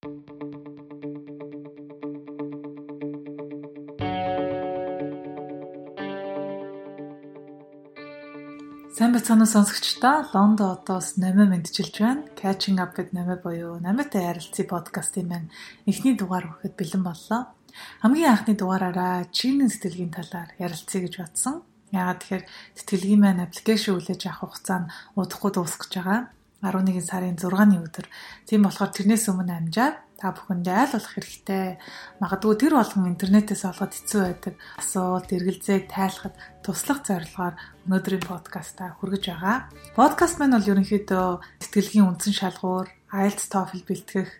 Сайн бацгаана сонсогчдоо Лондо одоос намаа мэдчилж байна. Catching up гэд намаа буюу намаатай ярилцсан подкастын маань эхний дугаар хүрэхэд бэлэн боллоо. Хамгийн анхны дугаараараа чиний сэтгэлгийн талаар ярилцъя гэж бодсон. Яагаад тэгэхээр сэтгэлгийн маань аппликейшн хүлээж авах хугацаа нь удахгүй дуусгаж байгаа. 11 сарын 6-ны өдөр. Тийм болохоор тэрнээс өмнө амжаад та бүхэндээ аль болох хэрэгтэй. Магадгүй тэр болгон интернетээс олгоод хэцүү байдаг асуулт, эргэлзээг тайлахад туслах зорилгоор өнөөдрийн подкастаа хүргэж байгаа. Подкаст маань бол ерөнхийдөө сэтгэлгийн үндсэн шалгуур, IELTS, TOEFL бэлтгэх,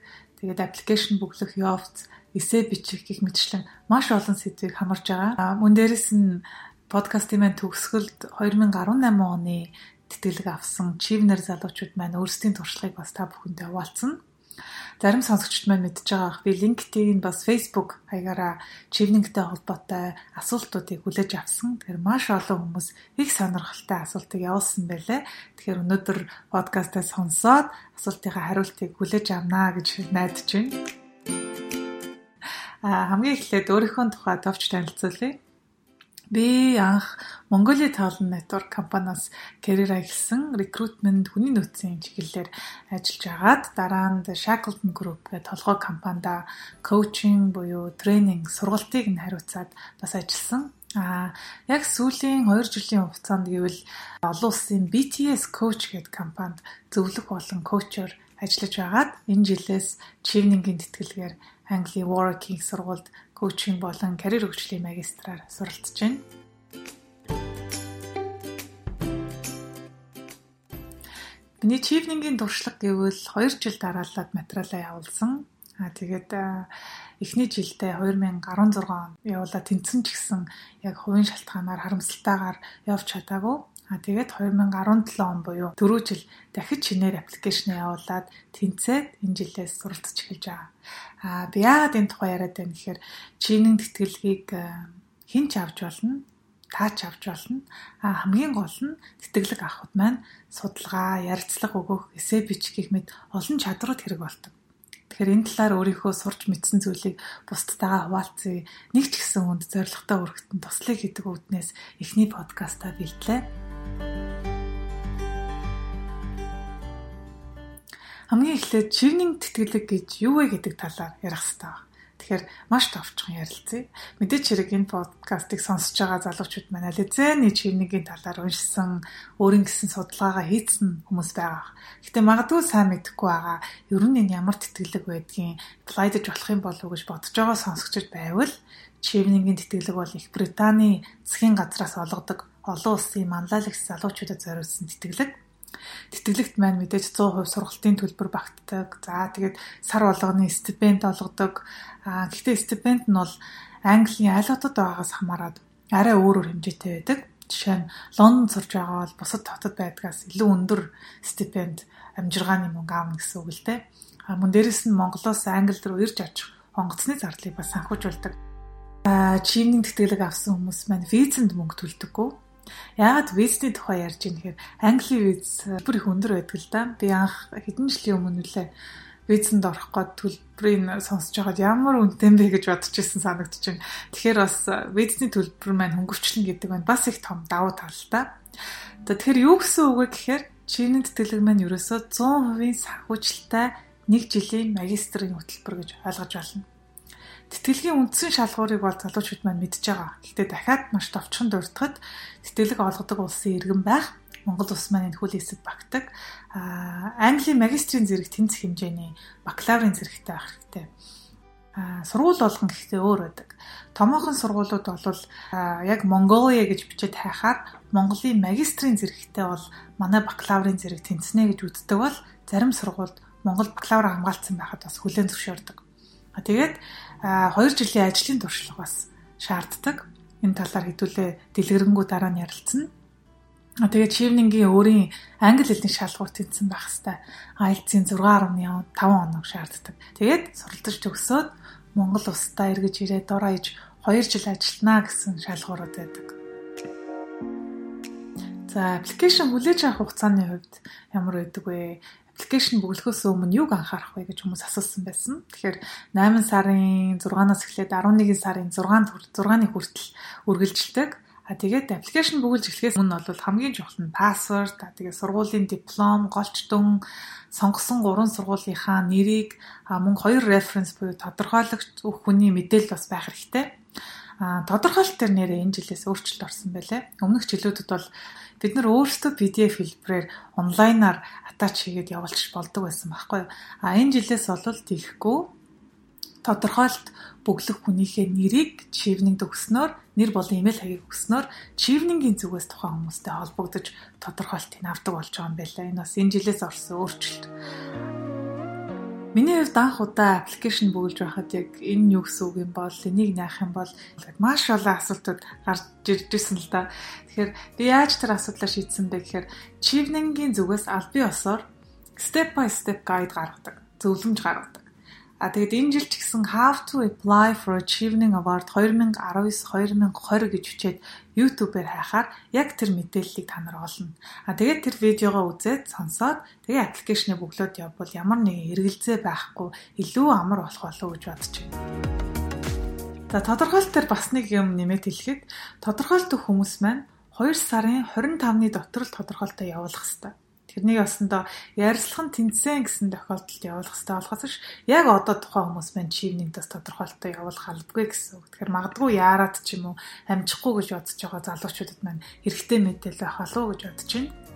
тэгээд аппликейшн бүглэх, явц, эссе бичих гэх мэтчлэн маш олон сэдвийг хамарж байгаа. Мөн дээрэс нь подкастын маань төгсгөлд 2018 оны тэтгэлэг авсан чивнер залуучууд маань өөрсдийн туршлагыг бас та бүхэндээ хуваалцсан. Зарим сонсогчд маань мэдж байгаах би LinkedIn бас Facebook хаягаараа чивнingтэй холбоотой асуултуудыг хүлээж авсан. Тэгэхээр маш олон хүмүүс их сонирхолтой асуултыг явуулсан байлээ. Тэгэхээр өнөөдөр подкастаа сонсоод асуултынхаа хариултыг хүлээж авнаа гэж найдаж байна. А хамгийн эхлээд өөрийнхөө тухай товч танилцуулъя. Би анх Mongolia Talent Network компаниас карьер эхэлсэн. Recruitment хүний нөөцийн чиглэлээр ажиллаж агаад дараа нь Shackleton Group гэх толгой компанида коучинг буюу тренинг сургалтыг нь хариуцаад бас ажилласан. А яг сүүлийн 2 жилийн хугацаанд гэвэл олон улсын BTS Coach гэдэг компанид зөвлөх болон коучор ажиллаж байгаад энэ жилээс Chivning-ийн тэтгэлгээр Англи Warwick-ийн сургуульд коучинг болон карьер хөгжлийн магистраар суралцж байна. Миний чивнингийн туршлага гэвэл 2 жил дараалаад материалаа явуулсан. Аа тэгээд эхний жилдээ 2016 онд явуулаад тэнцэн ч гэсэн яг хувийн шалтгаанаар харамсалтайгаар явж чадаагүй. А тэгээд 2017 он буюу 4 жил дахиж шинээр аппликейшн явуулаад тэнцээд энэ жилээс суралцж эхэлж байгаа. А би яагаад энэ тухай яриад байна гэхээр чинийн тэтгэлгийг хэн ч авч болно таач авч болно. А хамгийн гол нь тэтгэлэг авахд маань судалгаа, ярилцлага өгөх, эссе бичих мэт олон чадрууд хэрэг болдог. Тэгэхээр энэ талаар өөрийнхөө сурч мэдсэн зүйлийг бусдтайгаа хуваалцъя. Нэг ч гэсэн хүнд зоригтой өргөтөн туслах гэдэг үүднээс эхний подкастаа бэлтлээ. Хамгийн эхлээд чивнинг тэтгэлэг гэж юу вэ гэдэг талаар ярих хэрэгтэй байна. Тэгэхээр маш товчхон ярилцъя. Мэдээч хэрэг энэ подкастыг сонсож байгаа залуучууд маань ализэний чивнэгийн талаар уншсан, өөрийн гэсэн судалгаагаа хийцэн хүмүүс байгаа. Гэтэ магадгүй сайн мэдэхгүй байгаа. Ер нь энэ ямар тэтгэлэг байдгийг плайдж болох юм болов уу гэж бодож байгаа сонсогчд байвал чивнэгийн тэтгэлэг бол Их Британий засгийн газраас олгодог олон улсын манлайлагч залуучуудад зориулсан тэтгэлэг Тэтгэлэгт маань мэдээж 100% сургалтын төлбөр багтдаг. За тэгээд сар болгоны стипенд олгодог. Аа гэхдээ стипенд нь бол Английн аль хотод байгаагаас хамаарат арай өөр өөр хэмжээтэй байдаг. Жишээ нь Лондонд сурж байгаа бол бусад хотод байдгаас илүү өндөр стипенд амжиргааны мөнгө аавна гэсэн үг л дээ. А мөн дээрэс нь Монголоос Англи руу ирж очих онгоцны зардлыг бас санхүүжүүлдэг. А чивний тэтгэлэг авсан хүмүүс маань визэнд мөнгө төлдөггүй Яагаад визний тухай ярьж байна гэхээр Английн виз бүр их өндөр байдаг л да. Би анх хэдэн жилийн өмнө үлээ визэнд орох гээд төлбөрийг сонсож байгаад ямар үнэтэй бэ гэж бодож ирсэн санагдаж байна. Тэгэхээр бас визний төлбөр маань хөнгөвчлөн гэдэг нь бас их том давуу тал л да. Тэгэхээр юу гэсэн үг вэ гэхээр чиний тэтгэлэг маань ерөөсөө 100% санхүүжилттай 1 жилийн магистрийн хөтөлбөр гэж ойлгож байна. Тэтгэлгийн үндсэн шалгуурыг бол залуучууд маань мэдж байгаа. Гэхдээ дахиад маш товчхон дурдхад тэтгэлэг олгодог улсын иргэн байх Монгол улс маань энэ хөл хэсэг багтаг. Аа Английн магистрийн зэрэг тэнцэх хэмжээний бакалаврын зэрэгтэй байх хэрэгтэй. Аа сургууль болгон гэхдээ өөр байдаг. Томоохон сургуулиуд бол яг Mongolia гэж бичээд хайхаар Монголын магистрийн зэрэгтэй бол манай бакалаврын зэрэг тэнцэнэ гэж үздэг бол зарим сургуульд Монгол бакалавр хамгаалсан байхад бас хүлээн зөвшөөрдөг. Тэгээд 2 жилийн ажлын туршлага бас шаарддаг. Энэ талаар хэдүүлээ дэлгэрэнгүй дараа нь ярилцсан. Тэгээд Чивнингийн өөрийн англи хэлний шалгуур тэнцсэн байх хэвээр IELTS-ийн 6.5 оног шаарддаг. Тэгээд суралцж төгсөөд Монгол улстай эргэж ирээд дор хаяж 2 жил ажиллана гэсэн шалгуурууд байдаг. За, аппликейшн хүлээж авах хугацааны хувьд ямар байдаг вэ? Аппликейшн бүглөхөөс өмнө юуг анхаарах вэ гэж хүмүүс асуусан байсан. Тэгэхээр 8 сарын 6-наас эхлээд 11 сарын 6-нд 6-ны хүртэл үргэлжилдэг. А тэгээд аппликейшн бүгэлж эхлэхээс өмнө бол хамгийн чухал нь пассворд, а тэгээд сургуулийн диплом, голч дүн, сонгосон гурван сургуулийнхаа нэрийг мөн хоёр референс буюу тодорхойлогч хүний мэдээлэл бас байх хэрэгтэй. А тодорхойлолт төр нэрээ энэ жилээс өөрчлөлт орсон байлээ. Өмнөх жилүүдэд бол бид нар өөрсдөө PDF хэлбэрээр онлайнаар атач хийгээд явуулчих болдог байсан байхгүй. А энэ жилээс бол тийхгүй тодорхойлолт бүглэх хүнийхээ нэрийг чивнинг өгснөөр нэр болон имэйл хагийг өгснөөр чивнингийн зүгээс тухайн хүмүүстэй холбогдож тодорхойлтыг авдаг болж байгаа юм байна. Энэ бас энэ жилээс орсон өөрчлөлт. Миний хувьд анх удаа аппликейшн бүгэлж байхад яг энэ юу гэсэн үг юм бол энийг наах юм бол маш олон асуудлууд гарч иржсэн л да. Тэгэхээр би яаж тэр асуудлаа шийдсэн бэ гэхээр чивнингийн зүгээс аль бие осоор step by step guide гаргадаг, зөвлөмж гаргадаг. А тэгээд энэ жил ч гэсэн How to apply for Achievement Award 2019-2020 гэж хүчээд YouTube-ээр хайхаар яг тэр мэдээллийг та нар олно. А тэгээд тэр видеогоо үзээд сонсоод тэгээ аппликейшнийг бөглөөд явбал ямар нэгэн эргэлзээ байхгүй илүү амар болох болов уу гэж бодож байна. За тодорхойлт төр бас нэг юм нэмээд хэлэхэд тодорхойлт хүмүүс маань 2 сарын 25-ны дотор л тодорхойлтоо явуулах хэрэгтэй. Тэрнийг осондоо ярилцлах нь тэнцсэн гэсэн тохиолдолд явуулах хэрэгтэй болохоос ш яг одоо тухайн хүмүүс маань чивнийгдээс тодорхойлолтоо явуулах албагүй гэсэн үг. Тэгэхээр магадгүй яарад ч юм уу амжихгүй гэж бодож байгаа залуучуудад маань хэрэгтэй мэдээлэл байх болов уу гэж бодож байна.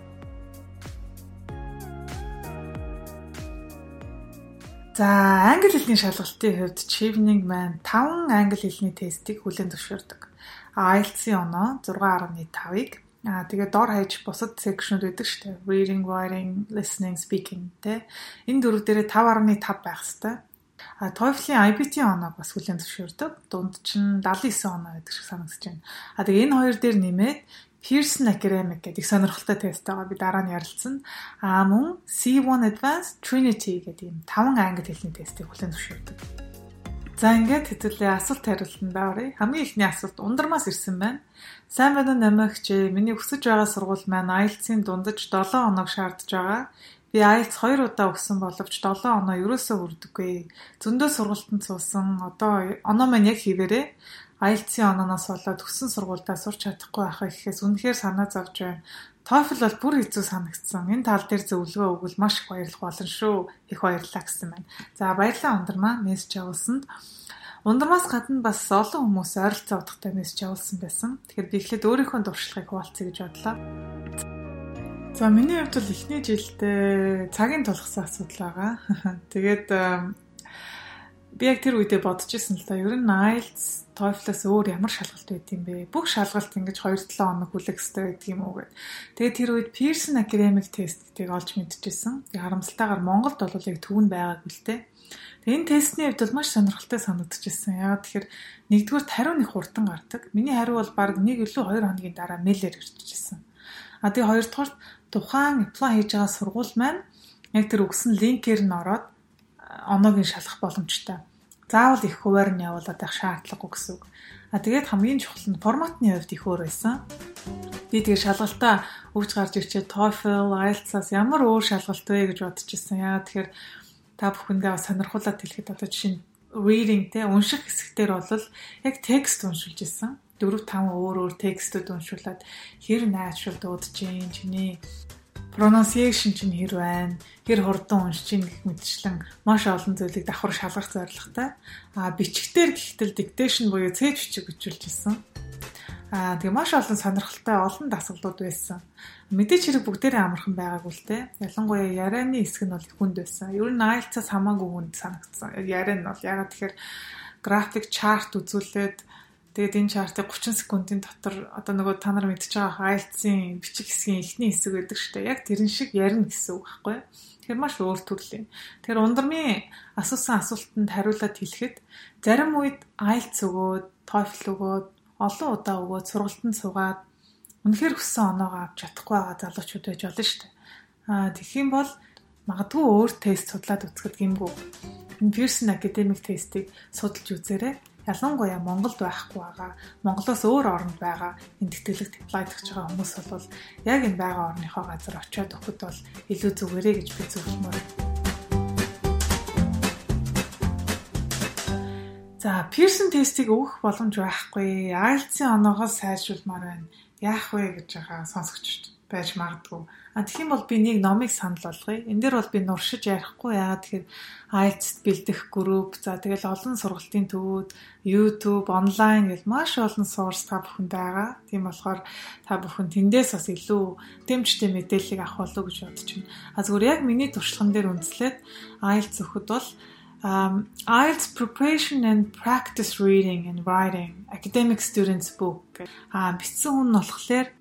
За, англи хэлний шалгалтын хувьд Chivning маань 5 англи хэлний тестийг хүлээн зөвшөөрдөг. IELTS-ийн оноо 6.5-ыг Аа тэгээ дор хаяж бусад секшнүүд байдаг шүү дээ. Reading, writing, listening, speaking тэ. Энэ дөрөв дээрээ 5.5 байх хэвээр. А TOEFL-ийн IBT оноо бас хүлээн зөвшөөрдөг. Дунд чинь 79 оноо байдаг шиг санагдаж байна. А тэгээ энэ хоёр дээр нэмээд Pearson Academic гэдэг сонирхолтой тест байгаа би дараа нь ярилцсан. А мөн C1 Advanced Trinity гэдэг юм 5 англи хэлний тестийг хүлээн зөвшөөрдөг. За ингээд хэзээ асуулт хариултанд оръё. Хамгийн ихний асуулт ундармаас ирсэн байна. Сайн байна уу намайгч миний өсөж байгаа сургууль маань IELTS-ийн дундаж 7 оног шаардж байгаа. Би IELTS 2 удаа өгсөн боловч 7 оноо ерөөсөө хүрдэггүй. Зөндөө сургалтанд суусан. Одоо оноо маань яг хിവэрээ IELTS-ийн онооноос болоод өссөн сургуультай сурч чадахгүй байхаа гэхээс үнэхээр санаа зовж байна. TOEFL бол бүр хэцүү санагдсан. Энэ тал дээр зөвлөгөө өгвөл маш их баярлах болно шүү. Их баярлалаа гэсэн байна. За баярлалаа ундармаа мессеж явуулсанд. Ундармаас гадна бас олон хүмүүс ойролцоо утгатай мессеж явуулсан байсан. Тэгэхээр би эхлээд өөрийнхөө дуршлагыг хуваалцъя гэж бодлоо. За миний хувьд бол эхний жилдээ цагийн тулгсан асуудал байгаа. Тэгээд би яг тэр үедээ бодож исэн л да. Ер нь IELTS TOEFL-аас өөр ямар шалгалт байд юм бэ? Бүх шалгалт ингэж 2-7 хоног хүлээх хэрэгтэй байдаг юм уу гэд. Тэгээд тэр үед Pearson Academic Test гэдгийг олж мэдчихсэн. Тэгээд харамсалтайгаар Монголд бол яг түүн байгаагүй л те. Тэгээд энэ тестний хувьд бол маш сонирхолтой санагдчихсэн. Яагаад тэгэхээр нэгдүгээр хариу нэг хурдан гардаг. Миний хариу бол баг 1 илүү 2 хоногийн дараа мэйлэр ирчихсэн. А тэгээд хоёрдугаар тухайн apply хийж байгаа сургууль маань яг тэр өгсөн линкээр нь ороод оноогийн шалгах боломжтой заавал их хуваар нь явуулаад байх шаардлагагүй гэсэн үг. А тэгээд хамгийн чухал нь форматны хувьд их өөр байсан. Би тэгээд шалгалтаа өгч гарч ирчээ TOEFL, IELTS-аас ямар өөр шалгалт вэ гэж бодож ирсэн. Яа тэгэхээр та бүхэндээ сонирхуулаад хэлэхэд одоо жишээ нь reading те унших хэсэгтэр бол яг текст уншуулж ирсэн. 4 5 өөр өөр текстүүд уншуулад хэр natural дуудаж чинь чиний pronunciation чинь хэр байна, хэр хурдан уншиж ийн гэх мэтчлэн маш олон зүйлийг давхар шалгах зорилготой. А бичгтэр гэхтэл dictation буюу цээж бичиг бичүүлж ирсэн. Аа тэгээ маш олон сонирхолтой олон дасгалууд байсан. Мэдээч хэрэг бүгдээрээ амархан байгаагүй л те. Ялангуяа ярианы хэсэг нь бол хүнд байсан. Ер нь IELTS-аас хамаагүй хүнд санагдсан. Яриа нь бол ягаад тэгэхээр график чарт үзүүлээд Тэгээд энэ чартыг 30 секундын дотор одоо нөгөө та нар мэдчихэж байгаа IELTS-ийн бичих хэсгийн эхний хэсэг шүү дээ. Яг тэрэн шиг ярина гэсэн үг байхгүй? Тэгэхээр маш өөр төрлийн. Тэгэхээр ундрмын асуусан асуултанд хариулаад хэлэхэд зарим үед IELTS өгөөд, TOEFL өгөөд, олон удаа өгөөд сургалтанд суугаад үнэхээр хүссэн оноогоо авч чадахгүй байгаа залуучууд байж болно дээ. Аа тэгэх юм бол магадгүй өөр тест судлаад үзэхэд. Энэ Pearson Academic тестийг судалж үзээрэй ялангуяа Монголд байхгүй байгаа, Монголоос өөр оронд байгаа энэ apply хийж байгаа хүмүүс бол яг энэ байгаа орныхоо газар очиод өгөхөд бол илүү зүгээрээ гэж би зөвлөмөр. За, Pearson тестийг өгөх боломж байхгүй. IELTS-ийн оноогоос сайжруулмаар байна. Яах вэ гэж байгаа сонсогч байж магадгүй А тэгэх юм бол би нэг номыг санал болгоё. Энд дээр бол би нуршиж ярихгүй яагаад тэгэхээр IELTS бэлдэх групп, за тэгэл олон сургалтын төвүүд, YouTube, онлайн гэл маш олон source та бүхэнд байгаа. Тийм болохоор та бүхэн тэндээс бас илүү тэмчтэй мэдээллийг авах болов уу гэж бодож байна. А зүгээр яг миний туршлаган дээр үндэслээд IELTS өгөхөд бол um, IELTS preparation and practice reading and writing academic students book а бичсэн хүн болохоор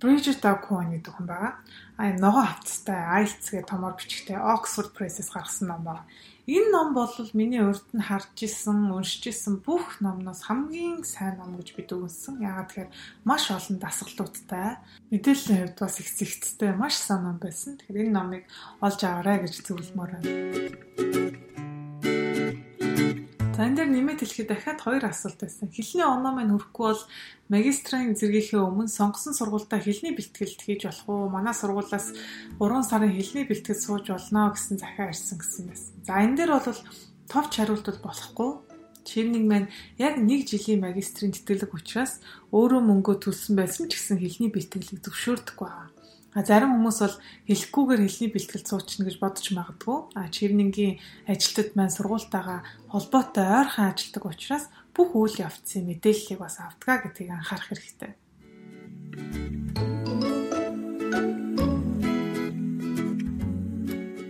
Bridget O'Connor гэдэг хүн байгаа аа ногоо хавцтай IELTS гэх томор бичгтэй Oxford Press-ээс гаргасан ном байна. Энэ ном бол миний урд нь харж исэн, уншиж исэн бүх номноос хамгийн сайн ном гэж би дүгнсэн. Яагаад тэгэхээр маш олон дасгалуудтай, мэдээллийн хувьд бас их зэгцтэй маш сайн ном байсан. Тэгэхээр энэ номыг олж аваарай гэж зөвлөмөр байна. За энэ дээр нэмээд хэлэхэд дахиад хоёр асуулт байсан. Хэлний оноо маань хүрэхгүй бол магистрийн зэргийнхээ өмнө сонгосон сургуультаа хэлний бэлтгэлд хийж болох уу? Манай сургуулиас 3 сарын хэлний бэлтгэл сууж болно гэсэн захиа ирсэн гэсэн байсан. За энэ дээр бол товч хариулт бол болохгүй. Чивнэг маань яг нэг жилийн магистрийн тэтгэлэг учраас өөрөө мөнгөө төлсөн байсан ч гэсэн хэлний бэлтгэлийг зөвшөөрдөггүй байна. А зарим хүмүүс бол хэлэхгүйгээр хэлний бэлтгэл суучна гэж бодож магадгүй. А чирнингийн ажилтнууд маань сургуультайгаа холбоотой ойрхон ажилладаг учраас бүх үйл явцын мэдээллийг бас автгаа гэдгийг анхаарах хэрэгтэй.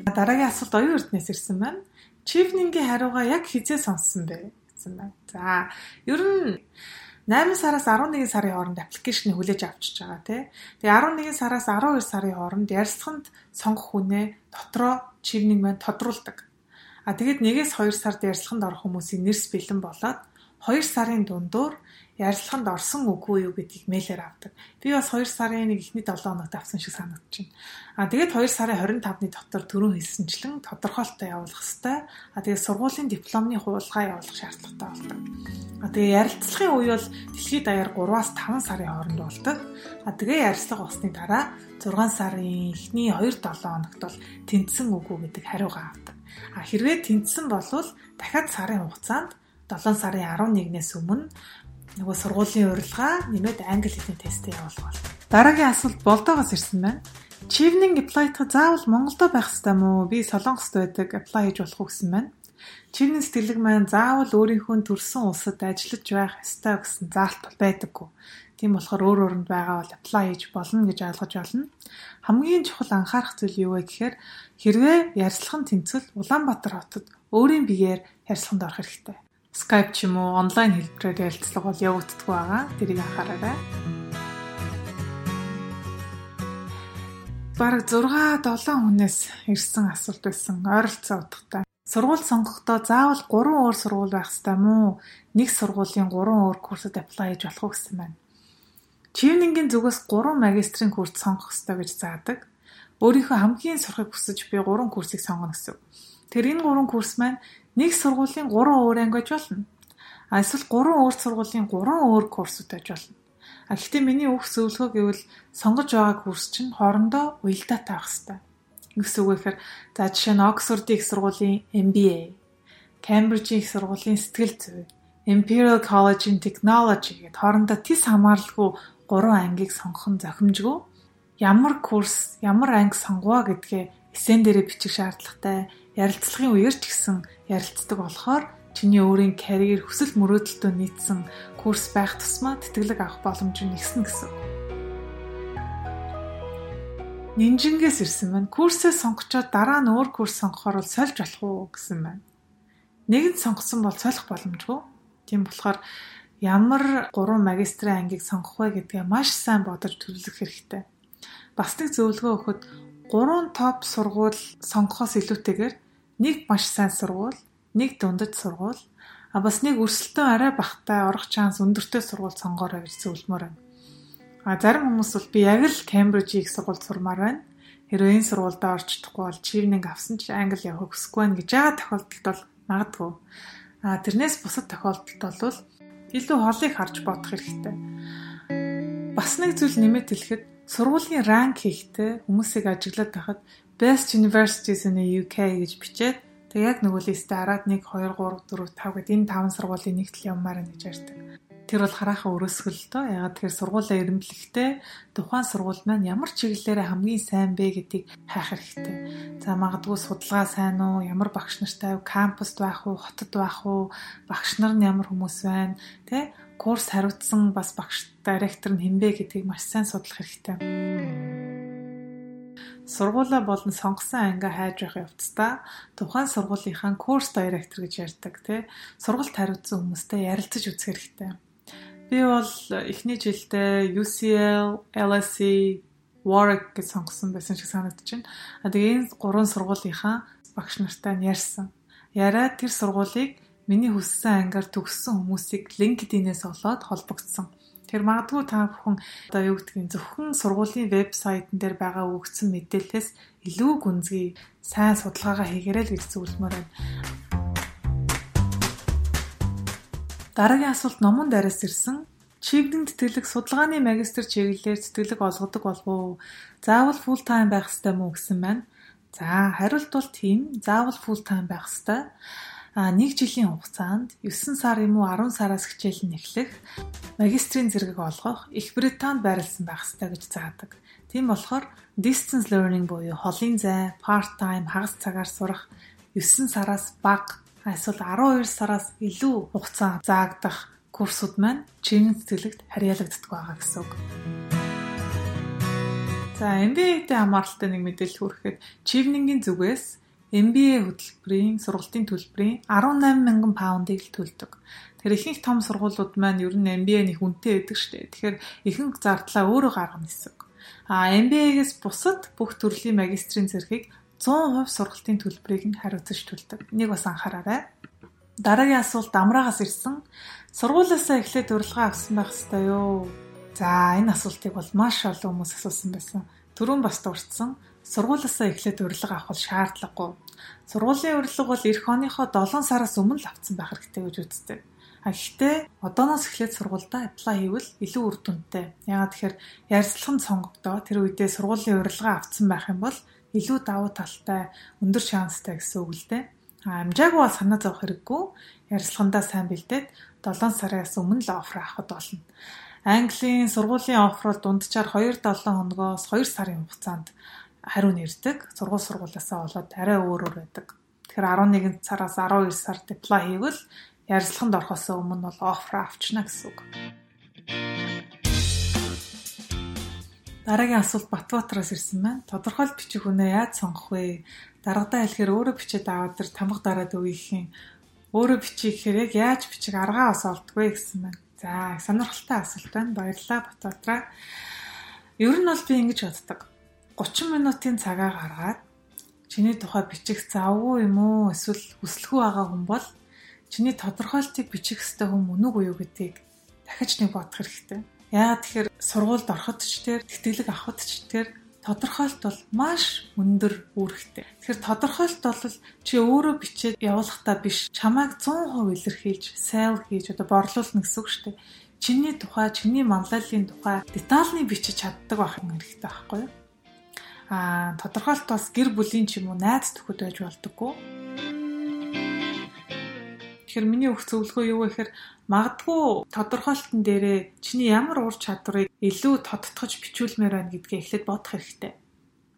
Дараагийн асуулт оюун эрднээс ирсэн байна. Чифнингийн хариугаа яг хизээ сонссон бэ гэсэн байна. За, ер нь 8 сараас 11 сарын хооронд аппликейшнийг хүлээж авчиж байгаа тий. Тэгээ 11 сараас 12 сарын хооронд ярилцлаганд сонгох хүнээ дотроо чивнийг мань тодруулдаг. А тэгээд 1-ээс 2 сард ярилцлаганд орох хүмүүсийн нэрс бэлэн болоод 2 сарын дундуур ярилцлаганд орсон үгүй юу гэдгийг мэйлээр авдаг. Би бас 2 сарын нэг ихний 7 хоногт авсан шиг байна. А тэгээд 2 сарын 25-ны дотор түрүүн хэлсэнчлэн тодорхойлолтоо явуулах хэрэгтэй. А тэгээд сургуулийн дипломны хуулгаа явуулах шаардлагатай болдог. А тэгээд ярилцлагын үе бол дэлхийд даяар 3-аас 5 сарын хооронд болдог. А тэгээд ярилцлага болсны дараа 6 сарын эхний 2-7 хоногт бол тэнцсэн үгүй гэдэг хариугаа авдаг. А хэрвээ тэнцсэн болвол дахиад сарын хугацаанд 7 сарын 11-ээс өмнө нөгөө сургуулийн урилга нэмээд англи хэлний тестээ явуулах бол. Дараагийн асуулт болдоогоос ирсэн байна. Chivning apply-т заавал Монголдо байх ёстой мó? Би Солонгост байдаг apply хийж болох уу гэсэн байна. Chivning сэтгэлэг маань заавал өөрийнхөө төрсэн улсад ажиллаж байх ёстой гэсэн заалт бол байдаггүй. Тийм болохоор өөр өөрөнд байгаа бол apply хийж болно гэж ойлгож байна. Хамгийн чухал анхаарах зүйл юу вэ гэхээр хэрвээ ярилцлагын тэнцэл Улаанбаатар хотод өөрийн биеэр ярилцлаганд орох хэрэгтэй. Skype ч юм уу онлайн хэлбэрээр ярилцлага бол явагддаг байгаа. Тэрийг анхаараарай. Бараг 6 7 хүнээс ирсэн асуулт байсан. Ойролцоо утгатай. Сургууль сонгохдоо заавал 3 өөр сургууль байх ёстой мó? Нэг сургуулийн 3 өөр курсад apply хийж болох уу гэсэн байна. Чивнингийн зүгээс 3 магистрийн курс сонгох ёстой гэж заадаг. Өөрийнхөө хамгийн сурахыг хүсэж би 3 курсыг сонгоно гэсэн. Тэр энэ 3 курс маань нэг сургуулийн 3 өөр анги байж болно. А эсвэл 3 өөр сургуулийн 3 өөр курсууд байж болно. А гэхдээ миний өөх зөвлөгөө гэвэл сонгож байгаа курс чинь хоорондоо уялдаатай байх хэрэгтэй. Юу үг гэхээр за жишээ нь Оксфордын их сургуулийн MBA, Кембрижийн их сургуулийн сэтгэл зүй, Imperial College in Technology гэд хоорондоо тис хамааралгүй 3 ангийг сонгох нь зохимжгүй. Ямар курс, ямар анги сонгоё гэдгээ эсэн дээрээ бичих шаардлагатай ярилцлагын үеэр ч гэсэн ярилцдаг болохоор чиний өөрийн карьер хүсэл мөрөөдөлтөө нийцсэн курс байх тусмаа тэтгэлэг авах боломж нь ихсэн гэсэн. Нинжингээс ирсэн байна. Курсээ сонгочоод дараа нь өөр курс сонгохоор бол сольж болох уу гэсэн байна. Нэгэн сонгосон бол солих боломжгүй. Тийм болохоор ямар гурван магистрийн ангийг сонгох вэ гэдгээ маш сайн бодож төлөвлөх хэрэгтэй. Бас нэг зөвлөгөө өгөхөд гурван топ сургууль сонгохоос илүүтэйгээр нэг маш сайн сургууль, нэг дундаж сургууль, а бас нэг өрсөлдөөн арай багтай орох шанс өндөртэй сургууль сонгоорой гэж зөвлөмөр байна. А зарим хүмүүс бол би яг л Кембрижийг сургууль сурмаар байна. Хэрвээ энэ сургуульд орчихдохгүй бол чивнинг авсан ч англи явахыг хүсэхгүй байна гэж байгаа тохиолдолд бол магадгүй. А тэрнээс бусад тохиолдолд бол илүү холыг харж бодох хэрэгтэй. Бас нэг зүйл нэмэт хэлэхэд сургуулийн ранк хийхдээ хүмүүсийг ажиглаад байхад Best Universities in the UK гэж бичээд тэг яг нөгөө листэ хараад 1 2 3 4 5 гэд энэ 5 сургуулийн нэгт л явмаар гэж ярьдаг. Тэр бол хараахан өрөөсгөл дөө. Ягаад тэгэхээр сургуулаа эрэмблэхдээ тухайн сургууль маань ямар чиглэлээр хамгийн сайн бэ гэдгийг хайх хэрэгтэй. За магадгүй судалгаа сайн уу, ямар багш нартай кампуст байх уу, хотод байх уу, багш нар нь ямар хүмүүс байна, тэ? Курс хариуцсан бас багш директор нь хинбэ гэдгийг маш сайн судлах хэрэгтэй. Сургуулаа болон сонгосон анги хайж байх явцдаа тухайн сургуулийнхаа курс директор гэж ярьдаг тий сургалт хариуцсан хүмүүстэй ярилцаж үзэх хэрэгтэй. Би бол эхний жилдээ UCL, LSE, Warwick гэж сонгосон байсан шиг санагдчихэв. А тэгээ энэ гурван сургуулийнхаа багш нартай ярьсан. Яриад тэр сургуулийг миний хүссэн ангиар төгссөн хүмүүсийг LinkedIn-ээс олоод холбогдсон. Тэр магадгүй та бүхэн одоо юу гэдгийг зөвхөн сургуулийн вебсайтн дээр байгаа өгсөн мэдээлэлээс илүү гүнзгий сайн судалгаагаа хийгээрэй л гэж зөвлөмөр байна. Дараагийн асуулт номон дээрээс ирсэн. Чигдэн тэтгэлэг судалгааны магистр чиглэлээр тэтгэлэг олгодог болов уу? Заавал full time байх ёстой мүү гэсэн байна. За, хариулт бол тийм. Заавал full time байх ёстой. А нэг жилийн хугацаанд 9 сар юм уу 10 сараас хичээл нь эхлэх магистрийн зэрэг олгох Их Британд байрласан байх ёстой гэж заадаг. Тийм болохоор distance learning буюу холын зай, part time хагас цагаар сурах 9 сараас бага эсвэл 12 сараас илүү хугацаа заагдах курсууд маань чиний цэцгэлэгт харьяалагддаг байгаа гэсэн үг. За MBA-тэй хамааралтай нэг мэдээлэл хүрэхэд Чивнингийн зүгээс MBA хөтөлбөрийн сургалтын төлбөрийн 18 мянган паундыг л төлдөг. Тэр ихэнх том сургуулиуд маань ер нь MBA-ний хүнтэй байдаг шүү дээ. Тэгэхээр ихэнх зардлаа өөрөө гаргана гэсэн үг. А MBA-гээс бусад бүх төрлийн магистрийн зэргийг 100% сургалтын төлбөрийг нь хариуцж төлдөг. Энийг бас анхаараарай. Дараагийн асуулт амраагаас ирсэн. Сургуулиасаа эхлээд урилга авсан байх ёстой юу? За энэ асуултыг бол маш олон хүмүүс асуусан байсан. Төрөн бас дурдсан. Сургуулиасаа эхлээд урилга авах шаардлагагүй. Сургуулийн урилга бол эх оныхоо 7 сараас өмнө л авсан байх хэрэгтэй гэж үздэг. А гэхдээ одооноос эхлээд сургуультай apply хийвэл илүү үр дүнтэй. Яагаад тэгэхээр ярилцлага нь сонгогдоо тэр үедээ сургуулийн урилга авсан байх юм бол илүү давуу талтай, өндөр шанстай гэсэн үг л дээ. А амжаагүй бол санаа зовох хэрэггүй. Ярилцлагандаа сайн бэлдээд 7 сараас өмнө л офер авахд болно. Английн сургуулийн офер бол дунджаар 2-7 хоногоос 2 сарын хугацаанд хариу нэрдэг. Сургууль сургуулиасаа болоод арай өөр өөр байдаг. Тэгэхээр 11 сараас 12 сард apply хийвэл ярилцлаганд орохоос өмнө бол офер авчна гэсэн үг. Дараагийн асуулт Батбаатараас ирсэн байна. Тодорхойлт бичих үнэ яаж сонгох вэ? Даргадаа хэлэхээр өөрөө бичээд аваад тэр тамга дараад гэх юм. Өөрөө бичих гэхээр яг яаж бичих аргаа бас олдгүй гэсэн байна. За, сонирхолтой асуулт байна. Баярлалаа Батбаатараа. Ер нь бол би ингэж боддог. 30 минутын цагаа гаргаад чиний тухай бичих завгүй юм уу? Эсвэл хүсэлгүй байгаа хүн бол чиний тодорхойлтыг бичих хэвээр хүн мөн үгүй юу гэдгийг дахиж нэг бодох хэрэгтэй Яагаад тэгэхээр сургуульд ороход ч тэр тэтгэлэг авахд ч тэр тодорхойлт бол маш өндөр үүрэгтэй. Тэгэхээр тодорхойлт бол чи өөрөө бичээд явуулахдаа биш чамайг 100% илэрхийлж, sell хийж одоо борлуулна гэсэн үг шүү дээ. Чиний тухай, чиний манлайлалын тухай детальны бичиж чаддаг байх хэрэгтэй байхгүй юу? Аа тодорхойлт бас гэр бүлийн ч юм уу найз төхөд байж болдоггүй. Тэгэхээр миний өгөх зөвлөгөө юу вэ гэхээр магадгүй тодорхойлтон дээрээ чиний ямар ур чадварыг илүү тодтогч бичүүлмээр байна гэдгээ эхлээд бодох хэрэгтэй.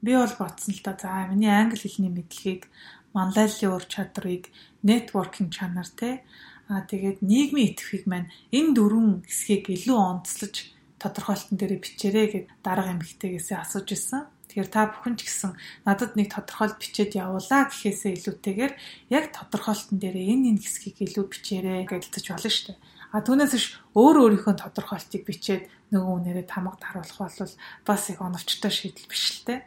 Би бол бодсон л да. За миний англи хэлний мэдлэгийг, манлайллын ур чадрыг, networking чанар те аа тэгээд нийгмийн итгэхийг маань энэ дөрвөн хэсгийг илүү онцлож тодорхойлтон дээрээ бичээрэй гэд дарга эмэгтэйгээсээ асууж ирсэн. Тэгэхээр та бүхэн ч гэсэн надад нэг тодорхойлт бичээд явуулаа гэхээсээ илүүтэйгээр яг тодорхойлтон дээр энэ энэ хэсгийг илүү бичээрэй гэдэлцэж болно шүү дээ. А түүнээс биш өөр өөрийнхөө тодорхойлтыг бичээд нөгөө үнээрээ тамга таруулах бол бас их оновчтой шийдэл биш л дээ.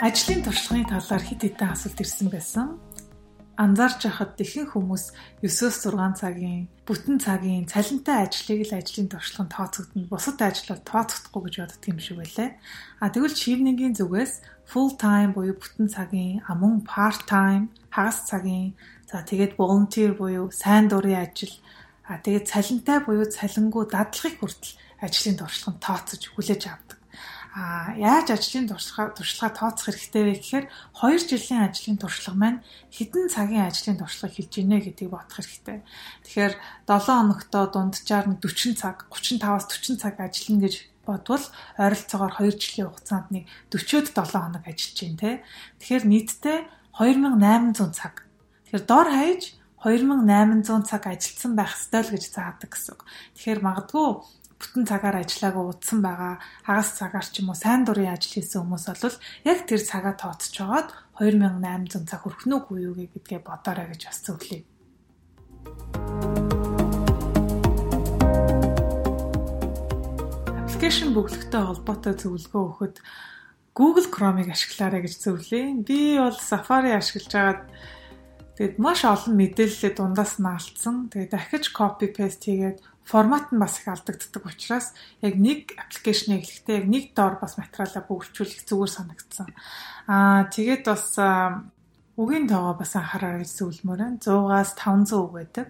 Ажлын туршлагын талаар хит хитэн асуулт ирсэн байсан. Анзаарч байхад ихэнх хүмүүс 9-6 цагийн бүтэн цагийн цалинтай ажлыг л ажлын туршлаганд тооцогдно. Бусад ажил бол тооцохдохгүй гэж боддог юм шиг байлаа. А тэгвэл чивнингийн зүгээс full time буюу бүтэн цагийн, а мөн part time, хагас цагийн, за тэгээд volunteer буюу сайн дурын ажил, а тэгээд цалинтай буюу цалингүй дадлагыг хүртэл ажлын туршлаганд тооцож хүлээж авдаг. А яаж ажлын туршлага туршлага тооцох хэрэгтэй вэ гэхээр 2 жилийн ажлын туршлага маань хэдэн цагийн ажлын туршлага хэлж ийнэ гэдгийг бодох хэрэгтэй. Тэгэхээр 7 хоногтоо дунджаар нь 40 цаг, 35-аас 40 цаг ажиллана гэж бодвол ойролцоогоор 2 жилийн хугацаанд нэг 40-од 7 хоног ажиллаж байна те. Тэгэхээр нийтдээ 2800 цаг. Тэгэхээр дор хаяж 2800 цаг ажилласан байх ёстой л гэж заадаг гэсэн үг. Тэгэхээр магадгүй бүтэн цагаар ажиллаагаа удсан байгаа хагас цагаар ч юм уу сайн дурын ажил хийсэн хүмүүс бол яг тэр цагаа тооцож жагаад 2800 цаг хүрэх нүг үү гэдгээ бодоорой гэж бас зөвлөе. Application бүглэгтэй холбоотой зөвлөгөө өгөхөд Google Chrome-ыг ашиглаарай гэж зөвлөе. Би бол Safari ашиглаж байгаад Тэгэд маш олон мэдээлэлээ дундаас нь алдсан. Тэгээд дахиж copy paste хийгээд формат нь бас их алдагддаг учраас яг нэг аппликейшн эхлэхдээ яг нэг доор бас материалаа бүрдүүлэх зүгээр санагдсан. Аа тэгээд бас үгийн тоогоо бас анхаараа гэж зөвлөмөр байна. 100-аас 500 үг байдаг.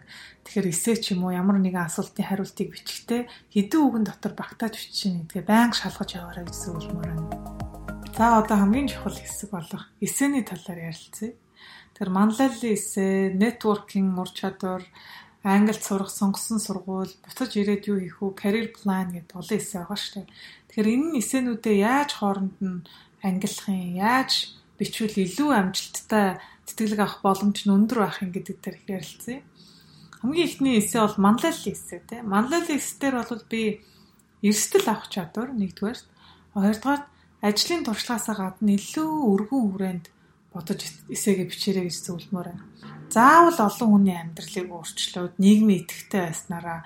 Тэгэхээр эсээ ч юм уу ямар нэгэн асуултын хариултыг бичихтэй хэдэн үгэн дотор багтааж бичиж нэдгээ байнга шалгаж яваарай гэж зөвлөмөр байна. За одоо хамгийн чухал хэсэг болох эсэний талаар ярилцъя. Тэр манлайллын эсэ, networking ур чадвар, англид сурах сонгосон сургууль, буцаж ирээд юу хийх үү, career plan гэдэг олон эсэ байгаа шүү дээ. Тэгэхээр энэ эсэнүүдээ яаж хооронд нь ангиллах юм, яаж бичвэл илүү амжилттай тэтгэлэг авах боломж нь өндөр байх юм гэдэг дээр ярилцъя. Хамгийн ихний эсэ бол манлайллын эсэ тийм. Манлайллын эсээр бол би эрсдэл авах чадвар нэгдүгээр, хоёрдугаар ажлын туршлагаасаа гадна илүү өргөн хүрээнд бодож эсээгээ бичээрэй гэж зөвлөмөр байна. Заавал олон хүний амьдралыг өөрчлөөд нийгмийн идэвхтэй байснараа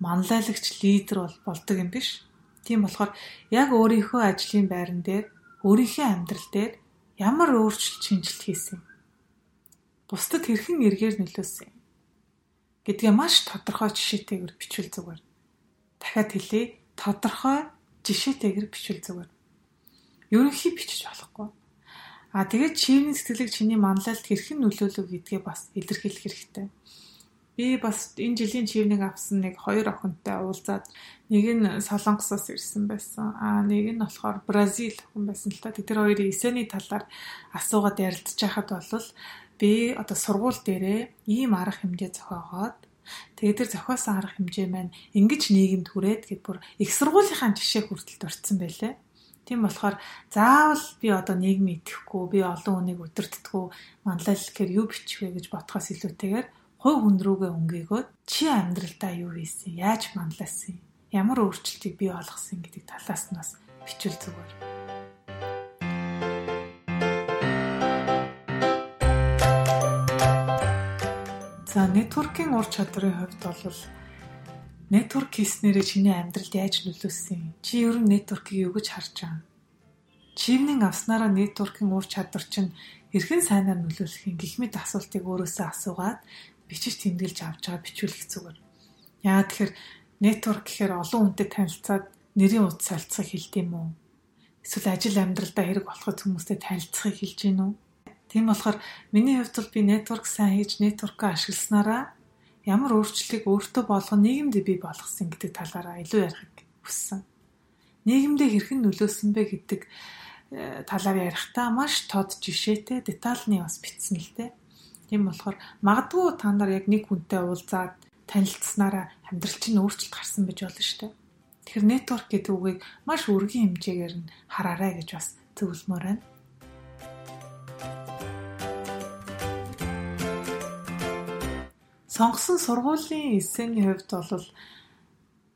манлайлагч лидер бол болдог юм биш. Тийм болохоор яг өөрийнхөө ажлын байран дээр өөрийнхөө амьдрал дээр ямар өөрчлөлт шинжилт хийсэн бусдад хэрхэн эргээр нөлөөсөн гэдгээ маш тодорхой жишээтэйгээр бичвэл зүгээр. Дахиад хэлье тодорхой жишээтэйгээр бичвэл зүгээр. Ерөнхий бичиж болохгүй. А тэгээд чивний сэтгэлийг чиний манлайлалд хэрхэн нөлөөлөв гэдгээ бас илэрхийлэх хэрэгтэй. Би бас энэ жилийн чивнийг авсан нэг хоёр охинтой уулзаад нэг нь Солонгосоос ирсэн байсан. Аа нэг нь болохоор Бразил охин байсан л та. Тэр хоёрын эсэний талаар асуугаад ярилцж байхад бол би одоо сургууль дээрээ ийм арга хэмжээ зохиогоод тэгээд тэр зохиосон арга хэмжээ маань ингэж нийгэмд хүрээд гэд бүр их сургуулийнхаа жишээ хүртэл дурдсан байлээ. Тийм болохоор заавал би одоо нийгмийн итгэхгүй, би олон хүнийг өдөртдөггүй манлайлал гэхээр юу бичих вэ гэж бодхоос илүүтэйгээр хувь хүн рүүгээ өнгөөгөөд чи амьдралдаа юу хийсэн, яаж манлайлсан, ямар өөрчлөлтийг бий болгосон гэдэг талаас нь бас бичвэл зүгээр. За networking ур чадрын хувьд бол Network хийснээрээ чиний амьдралд яаж нөлөөсөн? Чи ер нь network-ийг юу гэж харж байгаа? Чивнэн авснараа network-ийн ур чадвар чинь хэрхэн сайнаар нөлөөлөх юм гэх мэт асуултыг өөрөөсөө асуугаад бичиж тэмдэглэж авч байгаа бичүүлэх зүгээр. Яа тэгэхээр network гэхээр олон хүнтэй танилцаад нэрийн утас солилцохыг хэлдэм үү? Эсвэл ажил амьдралдаа хэрэг болоход хүмүүстэй танилцахыг хэлж гин үү? Тийм болохоор миний хувьд бол би network сайн хийж network-а ашигласнараа ямар өөрчлөлийг өөртөө болгон нийгэмд бий болгосон гэдэг талаараа илүү ярихыг хүссэн. Нийгэмдээ хэрхэн нөлөөсөн бэ гэдэг э, талаар ярихдаа маш тод жишээтэй детальны бас бичсэн л дээ. Тийм болохоор магадгүй та нар яг нэг хүнтэй уулзаад танилцсанараа амьдрал чинь өөрчлөлт гарсан байж болно шүү дээ. Тэгэхээр network гэдэг үгийг маш өргөн хэмжээгээр нь хараарай гэж бас зөвлөмөр байна. Сонгосон сургуулийн эссений хувьд бол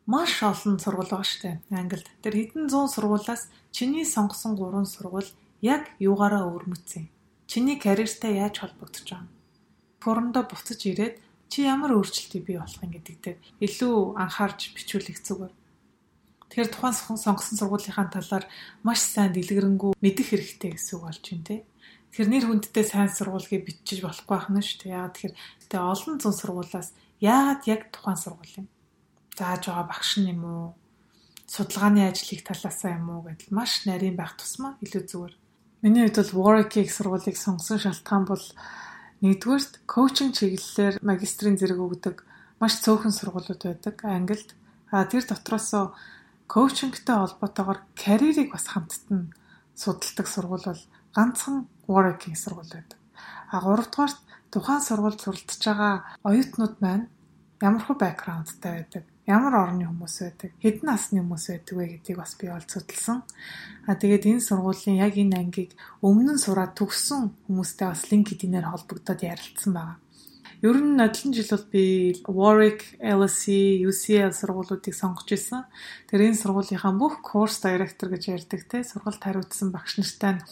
маш олон сургууль байгаа шүү дээ. Англид. Тэр хэдэн зуун сургуулаас чиний сонгосон гурван сургууль яг юугаараа өрмөцсөн. Чиний карьертай яаж холбогдож байгаа. Форумдоо буцаж ирээд чи ямар өөрчлөлтийг бий болох юм гэдэг дээр илүү анхаарч бичүүлэх зүгээр. Тэгэхээр тухайн сонгосон сургуулийнхаа талаар маш сайн дэлгэрэнгүй мэдэх хэрэгтэй гэсэн үг болж байна те. Тэгэхээр нэр хүндтэй сайн сургуулийг бичиж болохгүй байх нь шүү дээ. Яагаад тэгэхээр тэгээ олон зүүн сургуулаас яагаад яг тухайн сургууль юм? Зааж байгаа багш нь юм уу? Судалгааны ажлыг талаасаа юм уу гэдэл маш нарийн байх тусмаа илүү зүгээр. Миний хувьд бол Warwick-ийг сургуулийг сонгосон шалтгаан бол нэгдүгээрт коучинг чиглэлээр магистрийн зэрэг өгдөг маш цөөхөн сургуулиуд байдаг Англид. А тэр дотроос коучингтэй холбоотойгоор карьерийг бас хамтд нь судалдаг сургууль бол ганцхан Warwick-ийн сургууль байдаг. А гуравдугаарт тухайн сургуульд суралцж байгаа оюутнууд маань ямар хөө бэкграундтай байдаг, ямар орны хүмүүс байдаг, хэдэн насны хүмүүс байдаг вэ гэдгийг бас би ол судалсан. А тэгээд энэ сургуулийн яг энэ ангийг өмнө нь сураад төгссөн хүмүүстэй бас LinkedIn-ээр холбогдоод ярилцсан байна. Ер нь нодлон жил бол би Warwick, LSE, UCL сургуулиудыг сонгож исэн. Тэр энэ сургуулийнхаа бүх курс директор гэж ярьдаг те сургалт хариуцсан багш нартай